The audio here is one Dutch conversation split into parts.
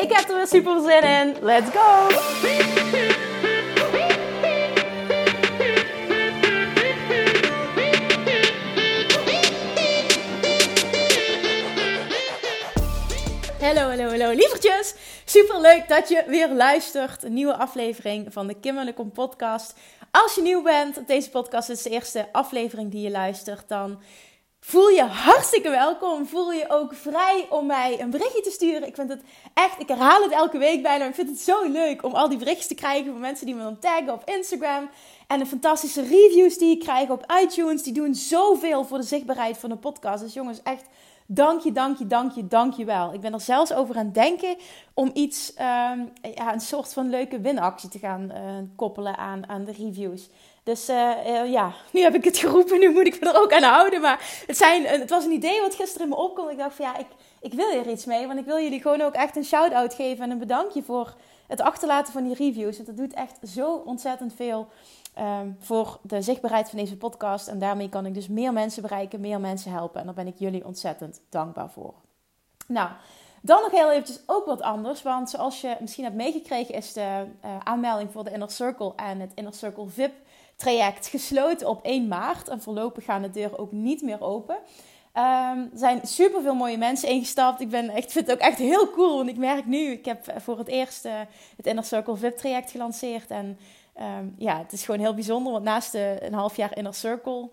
Ik heb er weer super zin in. Let's go! Hallo, hallo, hallo, lievertjes. Super leuk dat je weer luistert. Een nieuwe aflevering van de Kim en de Kom podcast. Als je nieuw bent deze podcast, is de eerste aflevering die je luistert, dan voel je hartstikke welkom. Voel je ook vrij om mij een berichtje te sturen. Ik vind het echt, ik herhaal het elke week bijna. Ik vind het zo leuk om al die berichtjes te krijgen van mensen die me dan taggen op Instagram. En de fantastische reviews die ik krijg op iTunes. Die doen zoveel voor de zichtbaarheid van de podcast. Dus jongens, echt dank je, dank je, dank je, dank je wel. Ik ben er zelfs over aan het denken om iets, um, ja, een soort van leuke winactie te gaan uh, koppelen aan, aan de reviews. Dus uh, uh, ja, nu heb ik het geroepen, nu moet ik me er ook aan houden. Maar het, zijn, het was een idee wat gisteren in me opkwam. Ik dacht van ja, ik, ik wil hier iets mee. Want ik wil jullie gewoon ook echt een shout-out geven en een bedankje voor het achterlaten van die reviews. Want dat doet echt zo ontzettend veel um, voor de zichtbaarheid van deze podcast. En daarmee kan ik dus meer mensen bereiken, meer mensen helpen. En daar ben ik jullie ontzettend dankbaar voor. Nou, dan nog heel eventjes ook wat anders. Want zoals je misschien hebt meegekregen is de aanmelding voor de Inner Circle en het Inner Circle VIP traject gesloten op 1 maart. En voorlopig gaan de deuren ook niet meer open. Um, er zijn super veel mooie mensen ingestapt. Ik ben echt, vind het ook echt heel cool. Want ik merk nu, ik heb voor het eerst uh, het Inner Circle VIP traject gelanceerd. En um, ja, het is gewoon heel bijzonder. Want naast een half jaar Inner Circle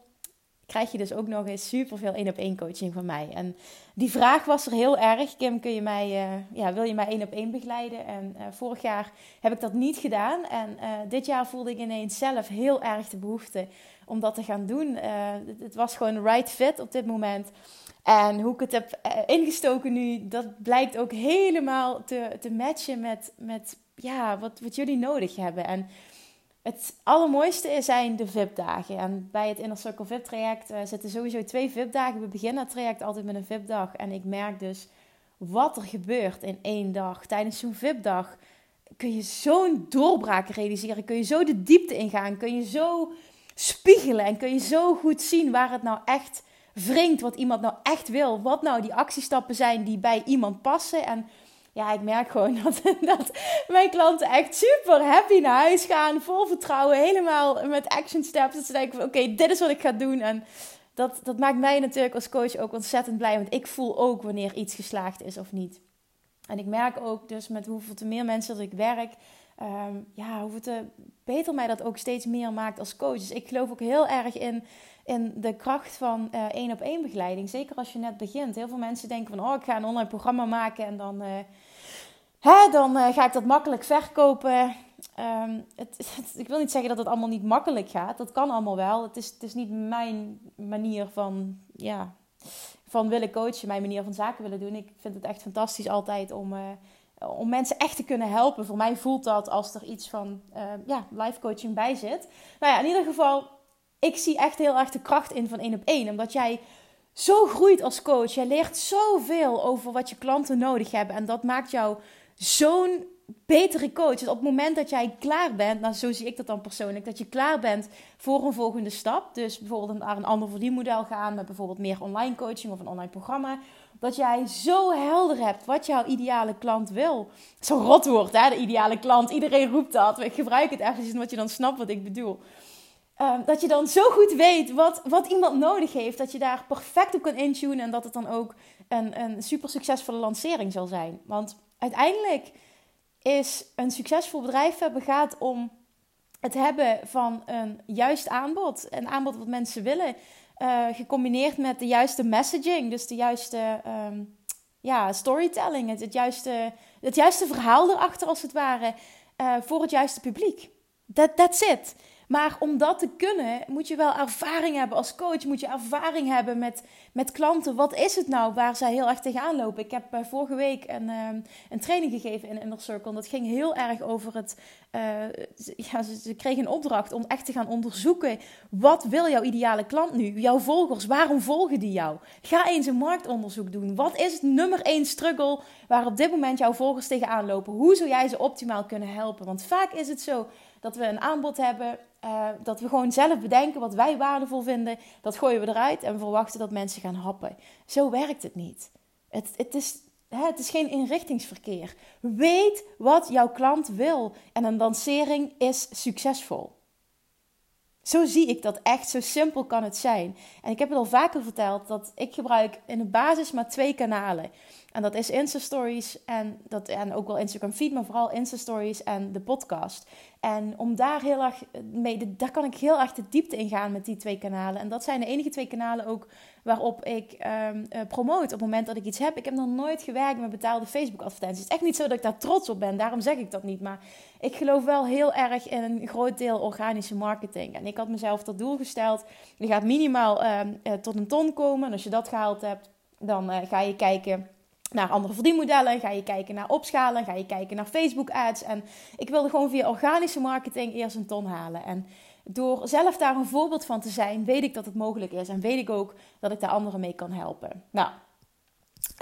krijg je dus ook nog eens super veel één op één coaching van mij. En die vraag was er heel erg. Kim, kun je mij, uh, ja, wil je mij één op één begeleiden? En uh, vorig jaar heb ik dat niet gedaan. En uh, dit jaar voelde ik ineens zelf heel erg de behoefte om dat te gaan doen. Het, het, was gewoon right fit op dit moment. En hoe ik het heb ingestoken nu, dat blijkt ook helemaal te, te matchen met, met ja, wat, wat jullie nodig hebben. En het allermooiste zijn de VIP-dagen. En bij het Inner Circle VIP-traject uh, zitten sowieso twee VIP-dagen. We beginnen het traject altijd met een VIP-dag. En ik merk dus wat er gebeurt in één dag. Tijdens zo'n VIP-dag kun je zo'n doorbraak realiseren. Kun je zo de diepte ingaan. Kun je zo spiegelen. En kun je zo goed zien waar het nou echt wringt. Wat iemand nou echt wil. Wat nou die actiestappen zijn die bij iemand passen. En ja, ik merk gewoon dat, dat mijn klanten echt super happy naar huis gaan. Vol vertrouwen, helemaal met action steps. Dat ze denken oké, dit is wat ik ga doen. En dat, dat maakt mij natuurlijk als coach ook ontzettend blij. Want ik voel ook wanneer iets geslaagd is of niet. En ik merk ook dus met hoeveel te meer mensen dat ik werk... Um, ja, hoeveel te beter mij dat ook steeds meer maakt als coach. Dus ik geloof ook heel erg in, in de kracht van uh, één op één begeleiding. Zeker als je net begint. Heel veel mensen denken van, oh, ik ga een online programma maken en dan... Uh, dan uh, ga ik dat makkelijk verkopen. Um, het, ik wil niet zeggen dat het allemaal niet makkelijk gaat. Dat kan allemaal wel. Het is, het is niet mijn manier van, ja, van willen coachen, mijn manier van zaken willen doen. Ik vind het echt fantastisch altijd om, uh, om mensen echt te kunnen helpen. Voor mij voelt dat als er iets van uh, ja, life coaching bij zit. Nou ja, in ieder geval, ik zie echt heel erg de kracht in van één op één. Omdat jij zo groeit als coach. Jij leert zoveel over wat je klanten nodig hebben. En dat maakt jou zo'n betere coach. Dus op het moment dat jij klaar bent, nou zo zie ik dat dan persoonlijk, dat je klaar bent voor een volgende stap. Dus bijvoorbeeld naar een ander verdienmodel gaan met bijvoorbeeld meer online coaching of een online programma. Dat jij zo helder hebt wat jouw ideale klant wil. Zo rot wordt, hè, de ideale klant. Iedereen roept dat. Ik gebruik het ergens omdat je dan snapt wat ik bedoel. Um, dat je dan zo goed weet wat, wat iemand nodig heeft. Dat je daar perfect op kan intunen. En dat het dan ook een, een super succesvolle lancering zal zijn. Want uiteindelijk is een succesvol bedrijf hebben gaat om het hebben van een juist aanbod. Een aanbod wat mensen willen. Uh, gecombineerd met de juiste messaging. Dus de juiste um, ja, storytelling. Het, juiste, het juiste verhaal erachter als het ware. Uh, voor het juiste publiek. That, that's it. Maar om dat te kunnen, moet je wel ervaring hebben als coach. Moet je ervaring hebben met, met klanten. Wat is het nou waar zij heel erg tegenaan lopen? Ik heb uh, vorige week een, uh, een training gegeven in Inner Circle. Dat ging heel erg over het. Uh, ja, ze, ze kregen een opdracht om echt te gaan onderzoeken. Wat wil jouw ideale klant nu? Jouw volgers, waarom volgen die jou? Ga eens een marktonderzoek doen. Wat is het nummer één struggle waar op dit moment jouw volgers tegenaan lopen? Hoe zou jij ze optimaal kunnen helpen? Want vaak is het zo dat we een aanbod hebben, uh, dat we gewoon zelf bedenken wat wij waardevol vinden. Dat gooien we eruit en verwachten dat mensen gaan happen. Zo werkt het niet. Het, het, is, hè, het is geen inrichtingsverkeer. Weet wat jouw klant wil en een lancering is succesvol. Zo zie ik dat echt, zo simpel kan het zijn. En ik heb het al vaker verteld dat ik gebruik in de basis maar twee kanalen. En dat is Insta Stories en, dat, en ook wel Instagram Feed, maar vooral Insta Stories en de podcast. En om daar heel erg mee, daar kan ik heel erg de diepte in gaan met die twee kanalen. En dat zijn de enige twee kanalen ook waarop ik um, uh, promote op het moment dat ik iets heb. Ik heb nog nooit gewerkt met betaalde Facebook advertenties. Het is echt niet zo dat ik daar trots op ben, daarom zeg ik dat niet. Maar ik geloof wel heel erg in een groot deel organische marketing. En ik had mezelf tot doel gesteld, je gaat minimaal um, uh, tot een ton komen. En als je dat gehaald hebt, dan uh, ga je kijken naar andere verdienmodellen, ga je kijken naar opschalen, ga je kijken naar Facebook ads. En ik wilde gewoon via organische marketing eerst een ton halen. En door zelf daar een voorbeeld van te zijn, weet ik dat het mogelijk is. En weet ik ook dat ik daar anderen mee kan helpen. Nou,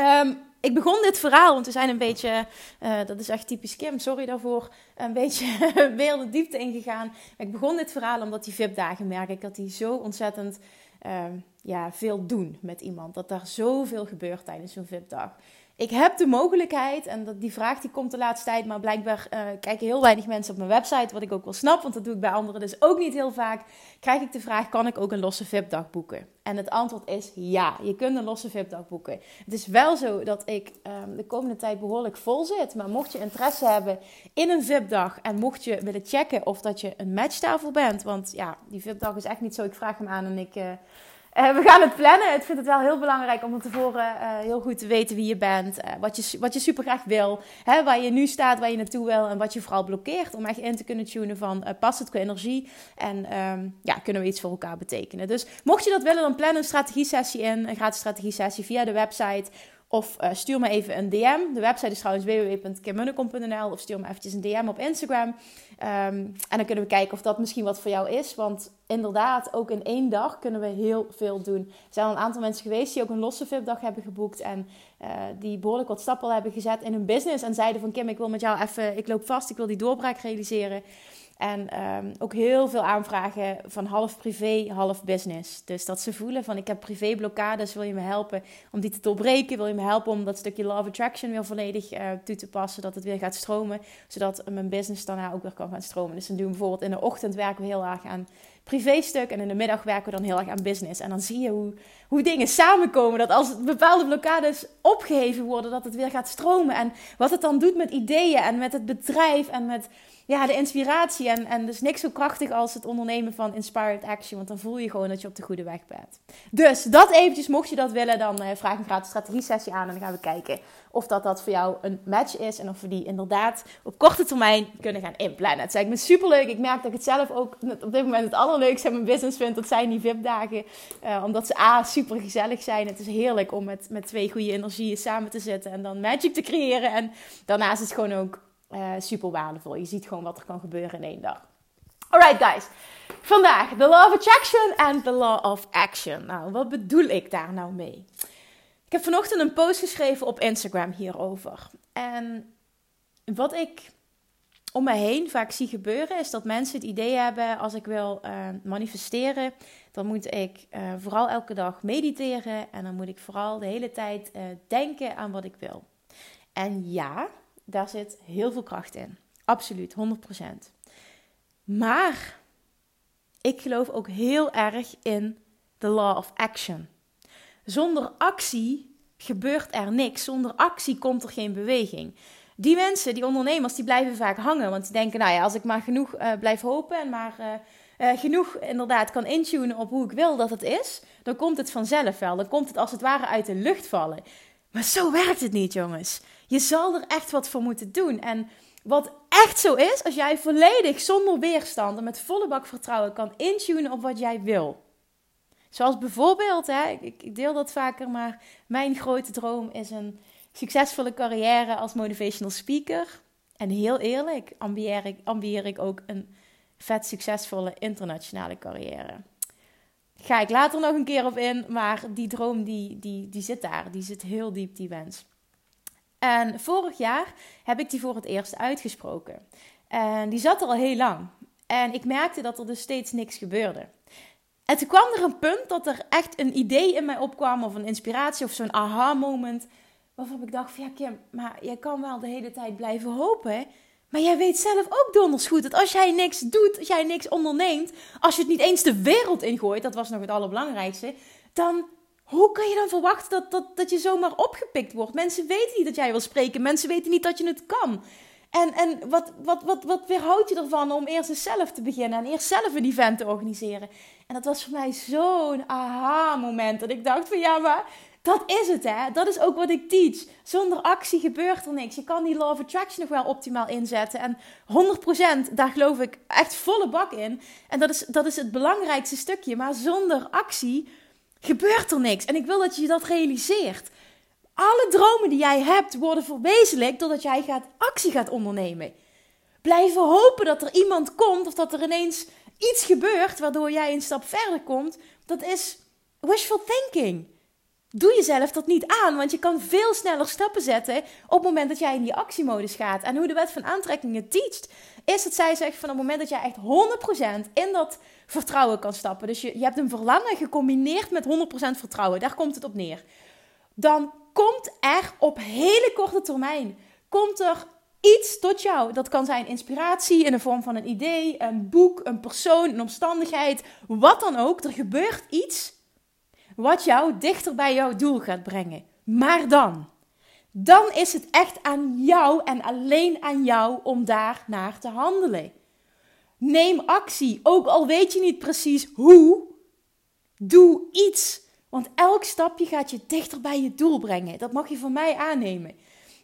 um, ik begon dit verhaal, want we zijn een beetje, uh, dat is echt typisch Kim, sorry daarvoor, een beetje weer de diepte ingegaan. ik begon dit verhaal omdat die VIP-dagen merk ik dat die zo ontzettend uh, ja, veel doen met iemand. Dat daar zoveel gebeurt tijdens zo'n VIP-dag. Ik heb de mogelijkheid, en dat, die vraag die komt de laatste tijd, maar blijkbaar uh, kijken heel weinig mensen op mijn website, wat ik ook wel snap, want dat doe ik bij anderen dus ook niet heel vaak. Krijg ik de vraag: kan ik ook een losse VIP-dag boeken? En het antwoord is ja, je kunt een losse VIP-dag boeken. Het is wel zo dat ik um, de komende tijd behoorlijk vol zit, maar mocht je interesse hebben in een VIP-dag en mocht je willen checken of dat je een matchtafel bent, want ja, die VIP-dag is echt niet zo, ik vraag hem aan en ik. Uh, we gaan het plannen. Ik vind het wel heel belangrijk om van tevoren uh, heel goed te weten wie je bent. Uh, wat, je, wat je super graag wil. Hè, waar je nu staat, waar je naartoe wil. En wat je vooral blokkeert. Om echt in te kunnen tunen van past het qua energie. En um, ja, kunnen we iets voor elkaar betekenen. Dus mocht je dat willen, dan plan een strategie sessie in. Een gratis strategie sessie via de website. Of uh, stuur me even een DM. De website is trouwens www.kimmunnekom.nl. Of stuur me eventjes een DM op Instagram. Um, en dan kunnen we kijken of dat misschien wat voor jou is. Want inderdaad, ook in één dag kunnen we heel veel doen. Er zijn al een aantal mensen geweest die ook een losse VIP-dag hebben geboekt. En uh, die behoorlijk wat stappen hebben gezet in hun business. En zeiden van Kim, ik wil met jou even, ik loop vast, ik wil die doorbraak realiseren. En um, ook heel veel aanvragen van half privé, half business. Dus dat ze voelen van ik heb privéblokkades, wil je me helpen om die te doorbreken? Wil je me helpen om dat stukje love attraction weer volledig uh, toe te passen, dat het weer gaat stromen, zodat mijn business daarna ook weer kan gaan stromen. Dus dan doen we bijvoorbeeld in de ochtend werken we heel erg aan privéstuk en in de middag werken we dan heel erg aan business. En dan zie je hoe, hoe dingen samenkomen, dat als bepaalde blokkades opgeheven worden, dat het weer gaat stromen. En wat het dan doet met ideeën en met het bedrijf en met ja, de inspiratie. En, en dus niks zo krachtig als het ondernemen van inspired action. Want dan voel je gewoon dat je op de goede weg bent. Dus dat eventjes, mocht je dat willen, dan uh, vraag een gratis strategie sessie aan. En dan gaan we kijken of dat, dat voor jou een match is. En of we die inderdaad op korte termijn kunnen gaan inplannen. Het is eigenlijk super leuk. Ik merk dat ik het zelf ook op dit moment het allerleukste in mijn business vind. Dat zijn die VIP-dagen. Uh, omdat ze A, super gezellig zijn. Het is heerlijk om met, met twee goede energieën samen te zitten. En dan magic te creëren. En daarnaast is het gewoon ook uh, super waardevol. Je ziet gewoon wat er kan gebeuren in één dag. Alright guys, vandaag de Law of Attraction en de Law of Action. Nou, wat bedoel ik daar nou mee? Ik heb vanochtend een post geschreven op Instagram hierover. En wat ik om me heen vaak zie gebeuren, is dat mensen het idee hebben: als ik wil uh, manifesteren, dan moet ik uh, vooral elke dag mediteren en dan moet ik vooral de hele tijd uh, denken aan wat ik wil. En ja, daar zit heel veel kracht in. Absoluut, 100%. Maar ik geloof ook heel erg in the law of action. Zonder actie gebeurt er niks. Zonder actie komt er geen beweging. Die mensen, die ondernemers, die blijven vaak hangen. Want die denken, nou ja, als ik maar genoeg uh, blijf hopen en maar uh, uh, genoeg inderdaad kan intunen op hoe ik wil dat het is, dan komt het vanzelf wel. Dan komt het als het ware uit de lucht vallen. Maar zo werkt het niet, jongens. Je zal er echt wat voor moeten doen. En Wat echt zo is, als jij volledig zonder weerstand en met volle bak vertrouwen kan intunen op wat jij wil. Zoals bijvoorbeeld, hè, ik deel dat vaker, maar mijn grote droom is een succesvolle carrière als motivational speaker. En heel eerlijk, ambieer ik, ook een vet succesvolle internationale carrière. Ga ik later nog een keer op in, maar die droom die, die, die zit daar. Die zit heel diep, die wens. En vorig jaar heb ik die voor het eerst uitgesproken. En die zat er al heel lang. En ik merkte dat er dus steeds niks gebeurde. En toen kwam er een punt dat er echt een idee in mij opkwam, of een inspiratie, of zo'n aha-moment. Waarvan ik dacht: van ja, Kim, maar jij kan wel de hele tijd blijven hopen. Maar jij weet zelf ook donders goed dat als jij niks doet, als jij niks onderneemt, als je het niet eens de wereld ingooit, dat was nog het allerbelangrijkste, dan hoe kan je dan verwachten dat, dat, dat je zomaar opgepikt wordt? Mensen weten niet dat jij wil spreken, mensen weten niet dat je het kan. En, en wat, wat, wat, wat weerhoudt je ervan om eerst eens zelf te beginnen en eerst zelf een event te organiseren? En dat was voor mij zo'n aha-moment. Dat ik dacht van ja, maar dat is het hè. Dat is ook wat ik teach. Zonder actie gebeurt er niks. Je kan die law of attraction nog wel optimaal inzetten. En 100% daar geloof ik echt volle bak in. En dat is, dat is het belangrijkste stukje. Maar zonder actie gebeurt er niks. En ik wil dat je dat realiseert. Alle dromen die jij hebt worden verwezenlijkt doordat jij gaat, actie gaat ondernemen. Blijven hopen dat er iemand komt of dat er ineens iets gebeurt waardoor jij een stap verder komt, dat is wishful thinking. Doe jezelf dat niet aan, want je kan veel sneller stappen zetten op het moment dat jij in die actiemodus gaat. En hoe de wet van aantrekking het is dat zij zegt van het moment dat jij echt 100% in dat vertrouwen kan stappen. Dus je, je hebt een verlangen gecombineerd met 100% vertrouwen, daar komt het op neer. Dan komt er op hele korte termijn, komt er iets tot jou. Dat kan zijn inspiratie in de vorm van een idee, een boek, een persoon, een omstandigheid, wat dan ook. Er gebeurt iets wat jou dichter bij jouw doel gaat brengen. Maar dan, dan is het echt aan jou en alleen aan jou om daar naar te handelen. Neem actie, ook al weet je niet precies hoe. Doe iets, want elk stapje gaat je dichter bij je doel brengen. Dat mag je van mij aannemen.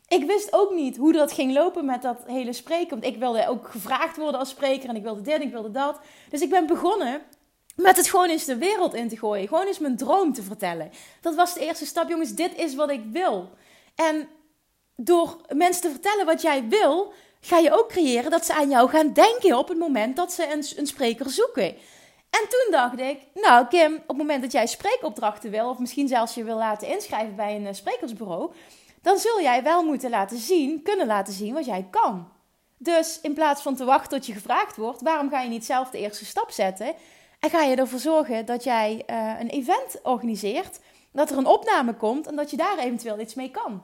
Ik wist ook niet hoe dat ging lopen met dat hele spreken. Want ik wilde ook gevraagd worden als spreker en ik wilde dit en ik wilde dat. Dus ik ben begonnen met het gewoon eens de wereld in te gooien. Gewoon eens mijn droom te vertellen. Dat was de eerste stap, jongens. Dit is wat ik wil. En door mensen te vertellen wat jij wil, ga je ook creëren dat ze aan jou gaan denken op het moment dat ze een, een spreker zoeken. En toen dacht ik, nou Kim, op het moment dat jij spreekopdrachten wil, of misschien zelfs je wil laten inschrijven bij een eh, sprekersbureau, dan zul jij wel moeten laten zien, kunnen laten zien wat jij kan. Dus in plaats van te wachten tot je gevraagd wordt, waarom ga je niet zelf de eerste stap zetten? En ga je ervoor zorgen dat jij uh, een event organiseert, dat er een opname komt en dat je daar eventueel iets mee kan.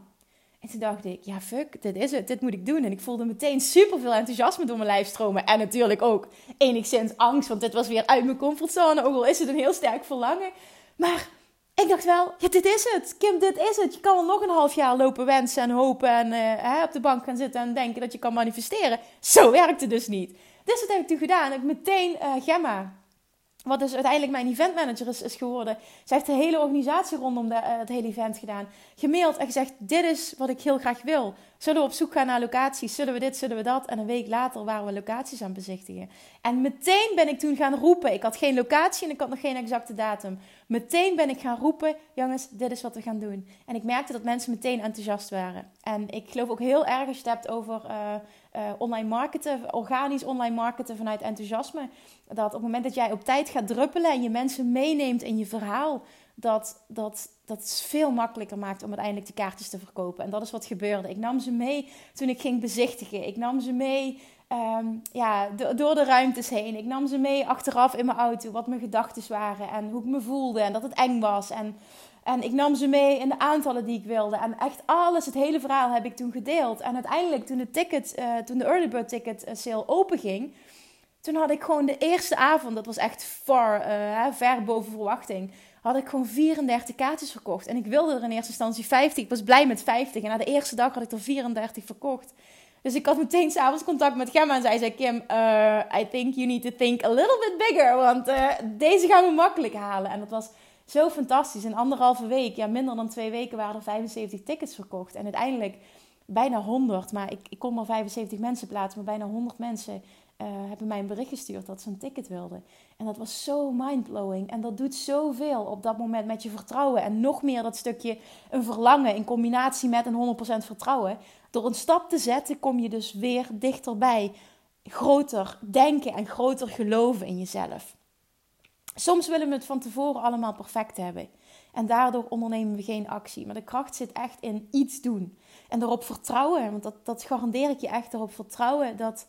En toen dacht ik, ja fuck, dit is het, dit moet ik doen. En ik voelde meteen super veel enthousiasme door mijn lijf stromen. En natuurlijk ook enigszins angst, want dit was weer uit mijn comfortzone. Ook al is het een heel sterk verlangen. Maar ik dacht wel, ja, dit is het. Kim, dit is het. Je kan wel nog een half jaar lopen wensen en hopen en uh, op de bank gaan zitten en denken dat je kan manifesteren. Zo werkt het dus niet. Dus wat heb ik toen gedaan? Ik meteen uh, Gemma wat dus uiteindelijk mijn eventmanager is, is geworden. Ze heeft de hele organisatie rondom de, uh, het hele event gedaan. Gemaild en gezegd: Dit is wat ik heel graag wil. Zullen we op zoek gaan naar locaties? Zullen we dit, zullen we dat? En een week later waren we locaties aan het bezichtigen. En meteen ben ik toen gaan roepen. Ik had geen locatie en ik had nog geen exacte datum. Meteen ben ik gaan roepen: Jongens, dit is wat we gaan doen. En ik merkte dat mensen meteen enthousiast waren. En ik geloof ook heel erg als je het hebt over. Uh, uh, online marketen, organisch online marketen vanuit enthousiasme. Dat op het moment dat jij op tijd gaat druppelen en je mensen meeneemt in je verhaal, dat dat, dat veel makkelijker maakt om uiteindelijk de kaartjes te verkopen. En dat is wat gebeurde. Ik nam ze mee toen ik ging bezichtigen. Ik nam ze mee um, ja, door de ruimtes heen. Ik nam ze mee achteraf in mijn auto, wat mijn gedachten waren en hoe ik me voelde en dat het eng was. En en ik nam ze mee in de aantallen die ik wilde. En echt alles, het hele verhaal heb ik toen gedeeld. En uiteindelijk, toen de, ticket, uh, toen de early bird ticket eh, sale open ging, toen had ik gewoon de eerste avond, dat was echt far, uh, ver boven verwachting, had ik gewoon 34 kaartjes verkocht. En ik wilde er in eerste instantie 50. Ik was blij met 50. En na de eerste dag had ik er 34 verkocht. Dus ik had meteen s'avonds contact met Gemma en zij zei: Kim, I think you need to think a little bit bigger. Want deze gaan we makkelijk halen. En dat was zo fantastisch. In anderhalve week, ja, minder dan twee weken, waren er 75 tickets verkocht. En uiteindelijk bijna 100, maar ik, ik kon maar 75 mensen plaatsen, maar bijna 100 mensen uh, hebben mij een bericht gestuurd dat ze een ticket wilden. En dat was zo mindblowing. En dat doet zoveel op dat moment met je vertrouwen. En nog meer dat stukje een verlangen in combinatie met een 100% vertrouwen. Door een stap te zetten kom je dus weer dichterbij. Groter denken en groter geloven in jezelf. Soms willen we het van tevoren allemaal perfect hebben. En daardoor ondernemen we geen actie. Maar de kracht zit echt in iets doen. En erop vertrouwen, want dat, dat garandeer ik je echt, erop vertrouwen dat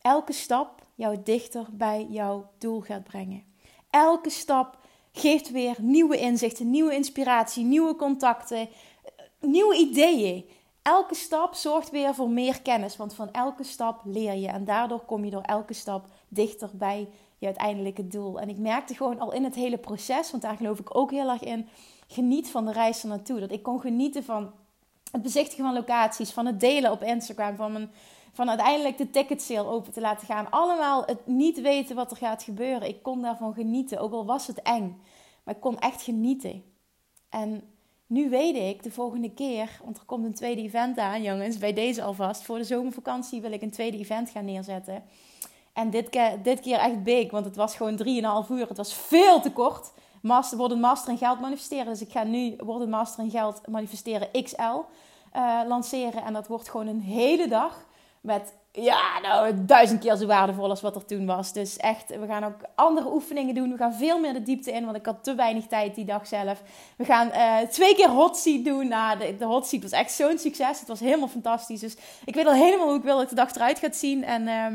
elke stap jou dichter bij jouw doel gaat brengen. Elke stap geeft weer nieuwe inzichten, nieuwe inspiratie, nieuwe contacten, nieuwe ideeën. Elke stap zorgt weer voor meer kennis, want van elke stap leer je en daardoor kom je door elke stap dichter bij je uiteindelijke doel. En ik merkte gewoon al in het hele proces, want daar geloof ik ook heel erg in, geniet van de reis ernaartoe. Dat ik kon genieten van het bezichtigen van locaties, van het delen op Instagram, van, mijn, van uiteindelijk de ticket sale open te laten gaan. Allemaal het niet weten wat er gaat gebeuren. Ik kon daarvan genieten, ook al was het eng. Maar ik kon echt genieten. En nu weet ik de volgende keer, want er komt een tweede event aan, jongens, bij deze alvast. Voor de zomervakantie wil ik een tweede event gaan neerzetten. En dit keer, dit keer echt big, want het was gewoon 3,5 uur. Het was veel te kort. Master, worden master in geld manifesteren. Dus ik ga nu worden master in geld manifesteren XL eh, lanceren. En dat wordt gewoon een hele dag met ja, nou, duizend keer zo waardevol als wat er toen was. Dus echt, we gaan ook andere oefeningen doen. We gaan veel meer de diepte in, want ik had te weinig tijd die dag zelf. We gaan uh, twee keer hot seat doen. Nou, de, de hot seat was echt zo'n succes. Het was helemaal fantastisch. Dus ik weet al helemaal hoe ik wil dat de dag eruit gaat zien. En uh,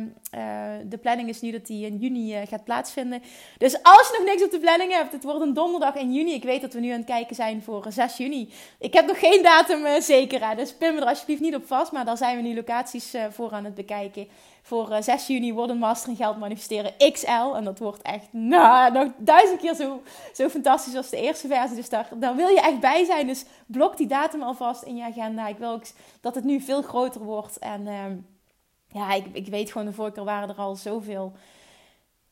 uh, de planning is nu dat die in juni eh, gaat plaatsvinden. Dus als je nog niks op de planning hebt, het wordt een donderdag in juni. Ik weet dat we nu aan het kijken zijn voor 6 juni. Ik heb nog geen datum zeker, dus pin me er alsjeblieft niet op vast. Maar daar zijn we nu locaties voor aan het bekijken. Voor 6 eh, juni wordt een Master Geld Manifesteren XL. En dat wordt echt nou, nog duizend keer zo, zo fantastisch als de eerste versie. Dus daar, wil je echt bij zijn. Dus blok die datum alvast in je agenda. Ik wil ook dat het nu veel groter wordt. En ehm, ja, ik, ik weet gewoon, de vorige keer waren er al zoveel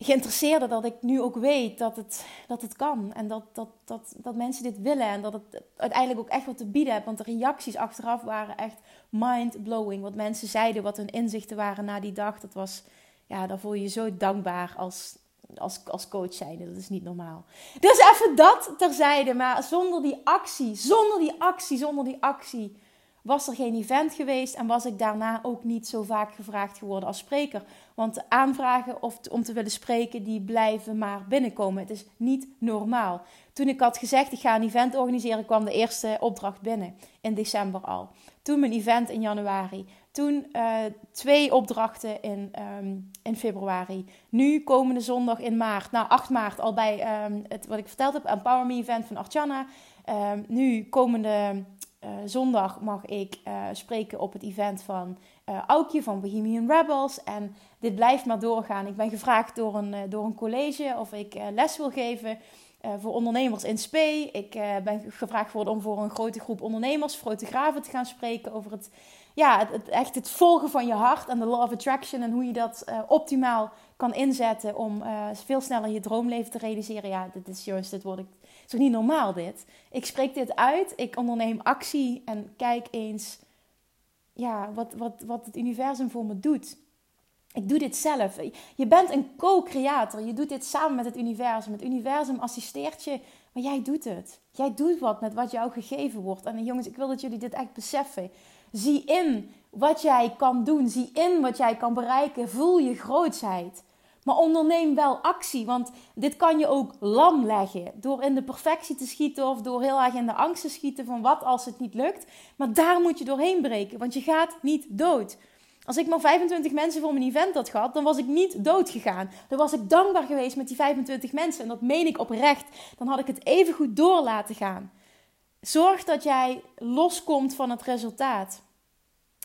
geïnteresseerden dat ik nu ook weet dat het, dat het kan. En dat, dat, dat, dat mensen dit willen. En dat het uiteindelijk ook echt wat te bieden heeft. Want de reacties achteraf waren echt mind-blowing. Wat mensen zeiden, wat hun inzichten waren na die dag. Dat was, ja, daar voel je je zo dankbaar als, als, als coach zijnde. Dat is niet normaal. Dus even dat terzijde. Maar zonder die actie, zonder die actie, zonder die actie was er geen event geweest en was ik daarna ook niet zo vaak gevraagd geworden als spreker. Want de aanvragen of om te willen spreken, die blijven maar binnenkomen. Het is niet normaal. Toen ik had gezegd, ik ga een event organiseren, kwam de eerste opdracht binnen. In december al. Toen mijn event in januari. Toen uh, twee opdrachten in, um, in februari. Nu komende zondag in maart. Nou, 8 maart al bij um, het, wat ik verteld heb, Empower Me event van Artjana. Um, nu komende uh, zondag mag ik uh, spreken op het event van uh, Aukje van Bohemian Rebels. En dit blijft maar doorgaan. Ik ben gevraagd door een, door een college of ik les wil geven voor ondernemers in spe. Ik ben gevraagd om voor een grote groep ondernemers, fotografen te gaan spreken over het, ja, het, echt het volgen van je hart en de law of attraction. En hoe je dat optimaal kan inzetten om veel sneller je droomleven te realiseren. Ja, dit is juist, dit word ik is toch niet normaal dit? Ik spreek dit uit, ik onderneem actie en kijk eens ja, wat, wat, wat het universum voor me doet. Ik doe dit zelf. Je bent een co-creator. Je doet dit samen met het universum. Het universum assisteert je, maar jij doet het. Jij doet wat met wat jou gegeven wordt. En jongens, ik wil dat jullie dit echt beseffen. Zie in wat jij kan doen. Zie in wat jij kan bereiken. Voel je grootheid. Maar onderneem wel actie, want dit kan je ook lam leggen. Door in de perfectie te schieten of door heel erg in de angst te schieten van wat als het niet lukt. Maar daar moet je doorheen breken, want je gaat niet dood. Als ik maar 25 mensen voor mijn event had gehad, dan was ik niet dood gegaan. Dan was ik dankbaar geweest met die 25 mensen. En dat meen ik oprecht. Dan had ik het even goed door laten gaan. Zorg dat jij loskomt van het resultaat.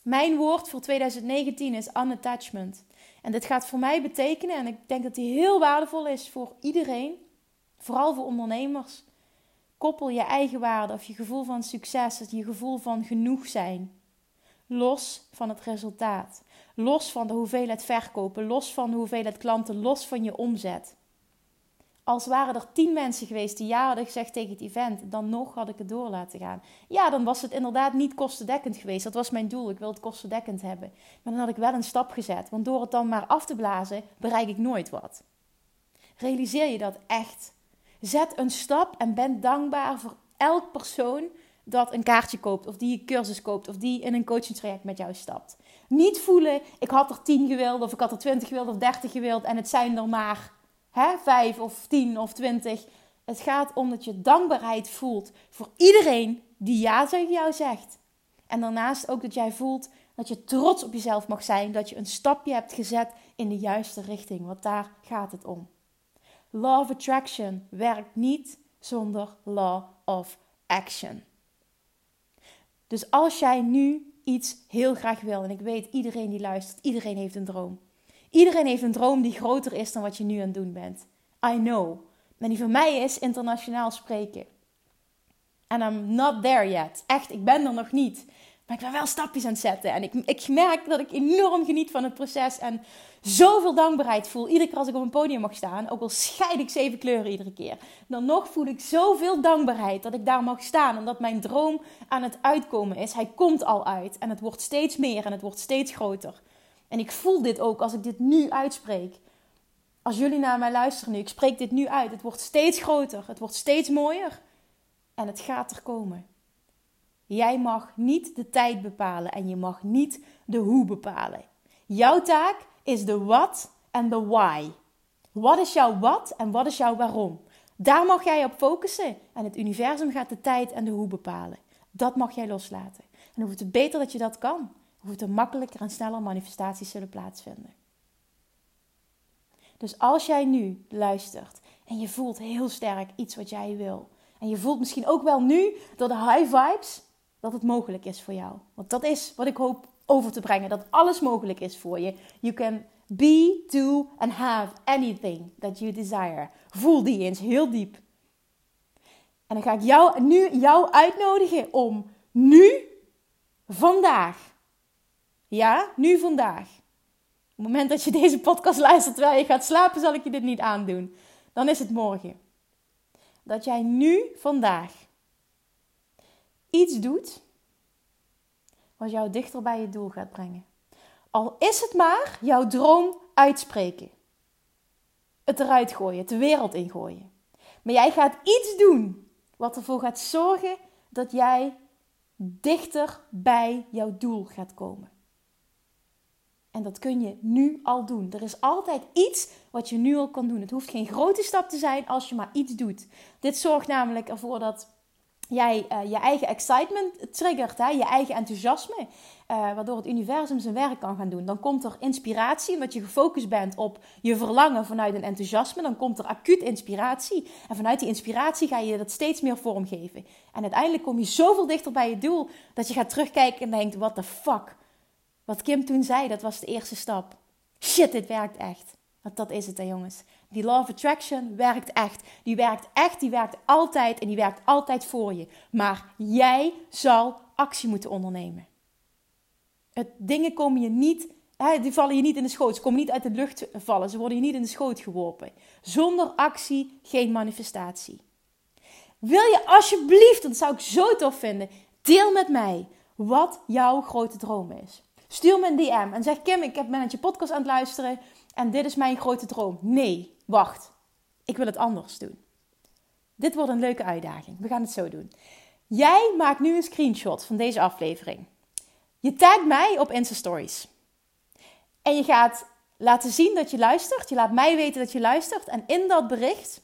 Mijn woord voor 2019 is unattachment. En dit gaat voor mij betekenen, en ik denk dat die heel waardevol is voor iedereen, vooral voor ondernemers. Koppel je eigen waarde of je gevoel van succes, je gevoel van genoeg zijn. Los van het resultaat. Los van de hoeveelheid verkopen, los van de hoeveelheid klanten, los van je omzet. als waren er tien mensen geweest die ja hadden gezegd tegen het event, dan nog had ik het door laten gaan. Ja, dan was het inderdaad niet kostendekkend geweest. Dat was mijn doel. Ik wil het kostendekkend hebben. Maar dan had ik wel een stap gezet. Want door het dan maar af te blazen, bereik ik nooit wat. Realiseer je dat echt? Zet een stap en ben dankbaar voor elk persoon dat een kaartje koopt, of die een cursus koopt, of die in een coachingstraject met jou stapt. Niet voelen, ik had er 10 gewild, of ik had er 20 gewild, of 30 gewild, en het zijn er maar hè, 5 of 10 of 20. Het gaat om dat je dankbaarheid voelt voor iedereen die ja tegen jou zegt. En daarnaast ook dat jij voelt dat je trots op jezelf mag zijn, dat je een stapje hebt gezet in de juiste richting, want daar gaat het om. Law of attraction werkt niet zonder law of action. Dus als jij nu iets heel graag wil, en ik weet iedereen die luistert, iedereen heeft een droom. Iedereen heeft een droom die groter is dan wat je nu aan het doen bent. I know. En die voor mij is internationaal spreken. And I'm not there yet. Echt, ik ben er nog niet. Maar ik ben wel stapjes aan het zetten. En ik, ik merk dat ik enorm geniet van het proces. En zoveel dankbaarheid voel. Iedere keer als ik op een podium mag staan. Ook al scheid ik zeven kleuren iedere keer. Dan nog voel ik zoveel dankbaarheid dat ik daar mag staan. En dat mijn droom aan het uitkomen is. Hij komt al uit. En het wordt steeds meer en het wordt steeds groter. En ik voel dit ook als ik dit nu uitspreek. Als jullie naar mij luisteren nu. Ik spreek dit nu uit. Het wordt steeds groter. Het wordt steeds mooier. En het gaat er komen. Jij mag niet de tijd bepalen en je mag niet de hoe bepalen. Jouw taak is de wat en de why. Wat is jouw wat en wat is jouw waarom? Daar mag jij op focussen en het universum gaat de tijd en de hoe bepalen. Dat mag jij loslaten. En hoe beter dat je dat kan, hoe makkelijker en sneller manifestaties zullen plaatsvinden. Dus als jij nu luistert en je voelt heel sterk iets wat jij wil, en je voelt misschien ook wel nu door de high vibes dat het mogelijk is voor jou. Want dat is wat ik hoop over te brengen: dat alles mogelijk is voor je. You can be, do and have anything that you desire. Voel die eens heel diep. En dan ga ik jou, nu jou uitnodigen om nu, vandaag, ja, nu vandaag. Op het moment dat je deze podcast luistert terwijl je gaat slapen, zal ik je dit niet aandoen. Dan is het morgen. Dat jij nu, vandaag, iets doet wat jou dichter bij je doel gaat brengen. Al is het maar jouw droom uitspreken. Het eruit gooien, het de wereld ingooien. Maar jij gaat iets doen wat ervoor gaat zorgen dat jij dichter bij jouw doel gaat komen. En dat kun je nu al doen. Er is altijd iets wat je nu al kan doen. Het hoeft geen grote stap te zijn als je maar iets doet. Dit zorgt namelijk ervoor dat jij uh, je eigen excitement triggert, hè? je eigen enthousiasme, uh, waardoor het universum zijn werk kan gaan doen. Dan komt er inspiratie, omdat je gefocust bent op je verlangen vanuit een enthousiasme. Dan komt er acuut inspiratie. En vanuit die inspiratie ga je dat steeds meer vormgeven. En uiteindelijk kom je zoveel dichter bij je doel, dat je gaat terugkijken en denkt, what the fuck. Wat Kim toen zei, dat was de eerste stap. Shit, dit werkt echt. Want dat is het hè jongens. Die law of attraction werkt echt. Die werkt echt, die werkt altijd en die werkt altijd voor je. Maar jij zal actie moeten ondernemen. Het, dingen komen je niet, die vallen je niet in de schoot. Ze komen niet uit de lucht vallen. Ze worden je niet in de schoot geworpen. Zonder actie geen manifestatie. Wil je alsjeblieft, dat zou ik zo tof vinden, deel met mij wat jouw grote droom is. Stuur me een DM en zeg Kim, ik ben met je podcast aan het luisteren en dit is mijn grote droom. Nee, wacht. Ik wil het anders doen. Dit wordt een leuke uitdaging. We gaan het zo doen. Jij maakt nu een screenshot van deze aflevering. Je tagt mij op Insta Stories. En je gaat laten zien dat je luistert. Je laat mij weten dat je luistert. En in dat bericht,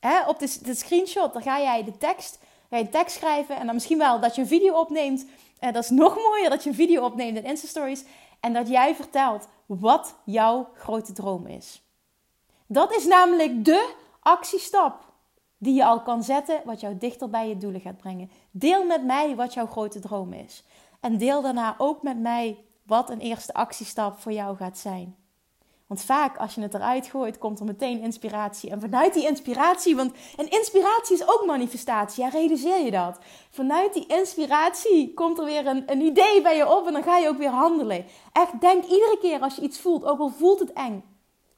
hè, op de, screenshot, dan ga jij de tekst, ga tekst schrijven. En dan misschien wel dat je een video opneemt. En dat is nog mooier dat je een video opneemt in Insta Stories. En dat jij vertelt wat jouw grote droom is. Dat is namelijk de actiestap die je al kan zetten, wat jou dichter bij je doelen gaat brengen. Deel met mij wat jouw grote droom is. En deel daarna ook met mij wat een eerste actiestap voor jou gaat zijn. Want vaak als je het eruit gooit, komt er meteen inspiratie. En vanuit die inspiratie, want een inspiratie is ook manifestatie, ja, realiseer je dat? Vanuit die inspiratie komt er weer een, een idee bij je op en dan ga je ook weer handelen. Echt, denk iedere keer als je iets voelt, ook al voelt het eng.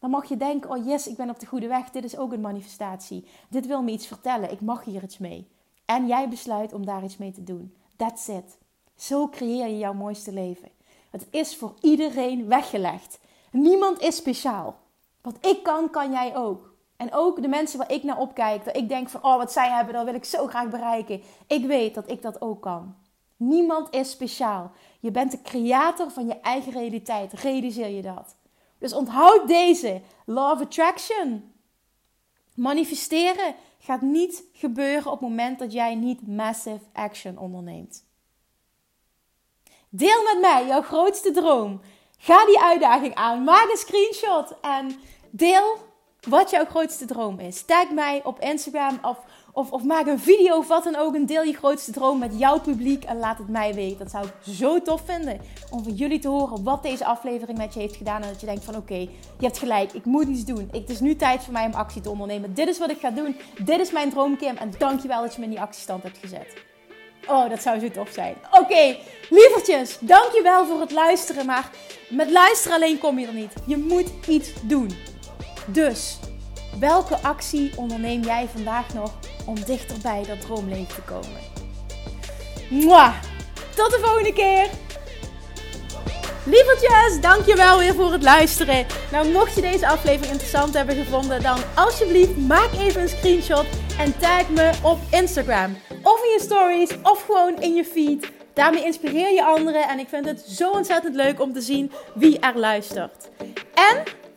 Dan mag je denken, oh yes, ik ben op de goede weg. Dit is ook een manifestatie. Dit wil me iets vertellen. Ik mag hier iets mee. En jij besluit om daar iets mee te doen. That's it. Zo creëer je jouw mooiste leven. Het is voor iedereen weggelegd. Niemand is speciaal. Wat ik kan, kan jij ook. En ook de mensen waar ik naar opkijk, dat ik denk van, oh wat zij hebben, dat wil ik zo graag bereiken. Ik weet dat ik dat ook kan. Niemand is speciaal. Je bent de creator van je eigen realiteit. Realiseer je dat. Dus onthoud deze. Law of Attraction. Manifesteren gaat niet gebeuren op het moment dat jij niet massive action onderneemt. Deel met mij jouw grootste droom. Ga die uitdaging aan. Maak een screenshot en deel wat jouw grootste droom is. Tag mij op Instagram of, of, of maak een video of wat dan ook. En deel je grootste droom met jouw publiek en laat het mij weten. Dat zou ik zo tof vinden om van jullie te horen wat deze aflevering met je heeft gedaan. En dat je denkt van oké, je hebt gelijk, ik moet iets doen. Het is nu tijd voor mij om actie te ondernemen. Dit is wat ik ga doen. Dit is mijn droom, Kim. En dankjewel dat je me in die actiestand hebt gezet. Oh, dat zou zo tof zijn. Oké, okay, lievertjes, dankjewel voor het luisteren. Maar met luisteren alleen kom je er niet. Je moet iets doen. Dus, welke actie onderneem jij vandaag nog om dichter bij dat droomleven te komen? Mwah! Tot de volgende keer! Lievertjes, dankjewel weer voor het luisteren. Nou, mocht je deze aflevering interessant hebben gevonden, dan alsjeblieft maak even een screenshot en tag me op Instagram. Of in je stories, of gewoon in je feed. Daarmee inspireer je anderen en ik vind het zo ontzettend leuk om te zien wie er luistert. En